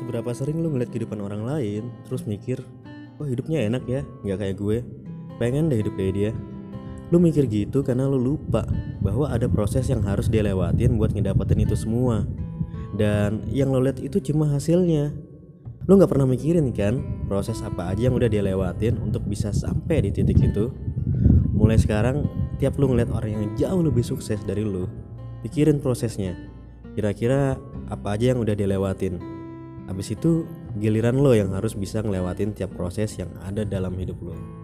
Seberapa sering lu ngeliat kehidupan orang lain, terus mikir, wah hidupnya enak ya, nggak kayak gue. Pengen deh hidup kayak dia. Lu mikir gitu karena lu lupa bahwa ada proses yang harus dia lewatin buat ngedapetin itu semua. Dan yang lo lihat itu cuma hasilnya. Lu nggak pernah mikirin kan proses apa aja yang udah dia lewatin untuk bisa sampai di titik itu. Mulai sekarang, tiap lu ngeliat orang yang jauh lebih sukses dari lu, pikirin prosesnya. Kira-kira apa aja yang udah dia lewatin. Habis itu giliran lo yang harus bisa ngelewatin tiap proses yang ada dalam hidup lo.